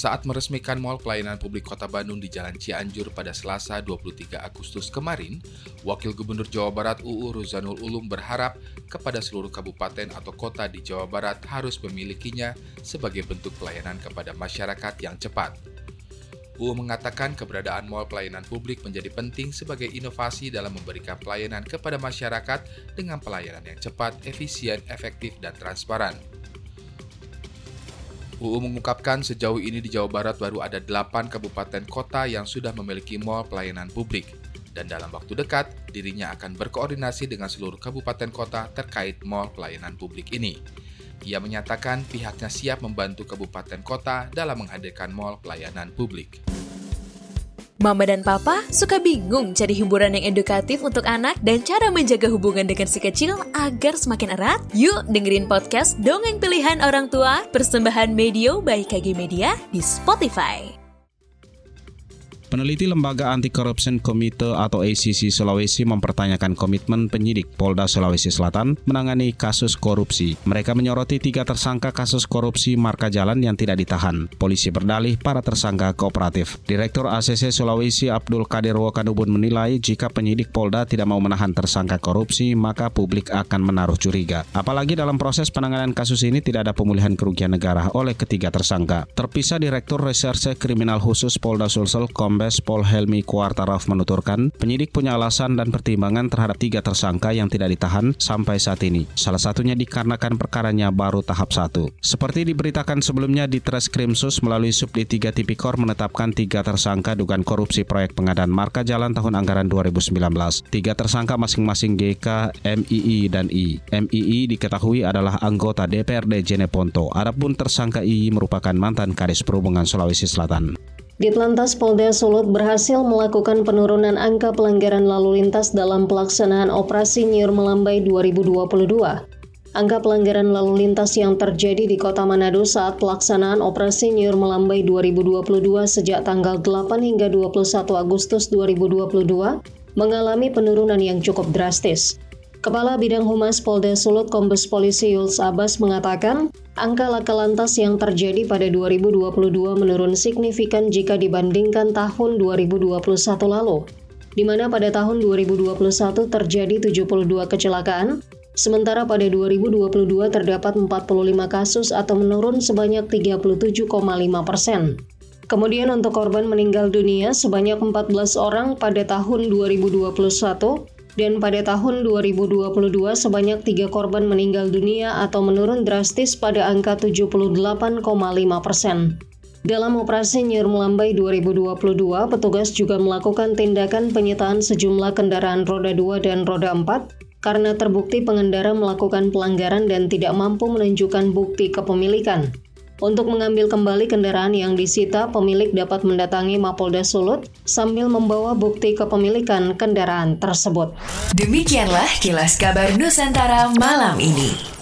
Saat meresmikan Mall Pelayanan Publik Kota Bandung di Jalan Cianjur pada Selasa 23 Agustus kemarin, Wakil Gubernur Jawa Barat UU Ruzanul Ulum berharap kepada seluruh kabupaten atau kota di Jawa Barat harus memilikinya sebagai bentuk pelayanan kepada masyarakat yang cepat. UU mengatakan keberadaan mall pelayanan publik menjadi penting sebagai inovasi dalam memberikan pelayanan kepada masyarakat dengan pelayanan yang cepat, efisien, efektif, dan transparan. UU mengungkapkan sejauh ini di Jawa Barat baru ada 8 kabupaten kota yang sudah memiliki mall pelayanan publik. Dan dalam waktu dekat, dirinya akan berkoordinasi dengan seluruh kabupaten kota terkait mall pelayanan publik ini. Ia menyatakan pihaknya siap membantu kabupaten kota dalam menghadirkan mall pelayanan publik. Mama dan Papa suka bingung cari hiburan yang edukatif untuk anak dan cara menjaga hubungan dengan si kecil agar semakin erat? Yuk dengerin podcast Dongeng Pilihan Orang Tua persembahan Medio by KG Media di Spotify. Peneliti Lembaga Anti Corruption Committee atau ACC Sulawesi mempertanyakan komitmen penyidik Polda Sulawesi Selatan menangani kasus korupsi. Mereka menyoroti tiga tersangka kasus korupsi marka jalan yang tidak ditahan. Polisi berdalih para tersangka kooperatif. Direktur ACC Sulawesi Abdul Kadir Wakadubun menilai jika penyidik Polda tidak mau menahan tersangka korupsi, maka publik akan menaruh curiga. Apalagi dalam proses penanganan kasus ini tidak ada pemulihan kerugian negara oleh ketiga tersangka. Terpisah Direktur Reserse Kriminal Khusus Polda Sulsel Kom Kombes Pol Helmi Kuartaraf menuturkan, penyidik punya alasan dan pertimbangan terhadap tiga tersangka yang tidak ditahan sampai saat ini. Salah satunya dikarenakan perkaranya baru tahap satu. Seperti diberitakan sebelumnya di Treskrimsus melalui Subdit 3 Tipikor menetapkan tiga tersangka dugaan korupsi proyek pengadaan marka jalan tahun anggaran 2019. Tiga tersangka masing-masing GK, MII, dan I. MII diketahui adalah anggota DPRD Jeneponto. Adapun tersangka I merupakan mantan Kadis Perhubungan Sulawesi Selatan. Ditlantas Polda Sulut berhasil melakukan penurunan angka pelanggaran lalu lintas dalam pelaksanaan operasi Nyur Melambai 2022. Angka pelanggaran lalu lintas yang terjadi di Kota Manado saat pelaksanaan operasi Nyur Melambai 2022 sejak tanggal 8 hingga 21 Agustus 2022 mengalami penurunan yang cukup drastis. Kepala Bidang Humas Polda Sulut Kombes Polisi Yuls Abbas mengatakan, angka laka lantas yang terjadi pada 2022 menurun signifikan jika dibandingkan tahun 2021 lalu, di mana pada tahun 2021 terjadi 72 kecelakaan, sementara pada 2022 terdapat 45 kasus atau menurun sebanyak 37,5 persen. Kemudian untuk korban meninggal dunia sebanyak 14 orang pada tahun 2021 dan pada tahun 2022 sebanyak tiga korban meninggal dunia atau menurun drastis pada angka 78,5 persen. Dalam operasi Nyir Melambai 2022, petugas juga melakukan tindakan penyitaan sejumlah kendaraan roda 2 dan roda 4 karena terbukti pengendara melakukan pelanggaran dan tidak mampu menunjukkan bukti kepemilikan. Untuk mengambil kembali kendaraan yang disita, pemilik dapat mendatangi Mapolda Sulut sambil membawa bukti kepemilikan kendaraan tersebut. Demikianlah kilas kabar Nusantara malam ini.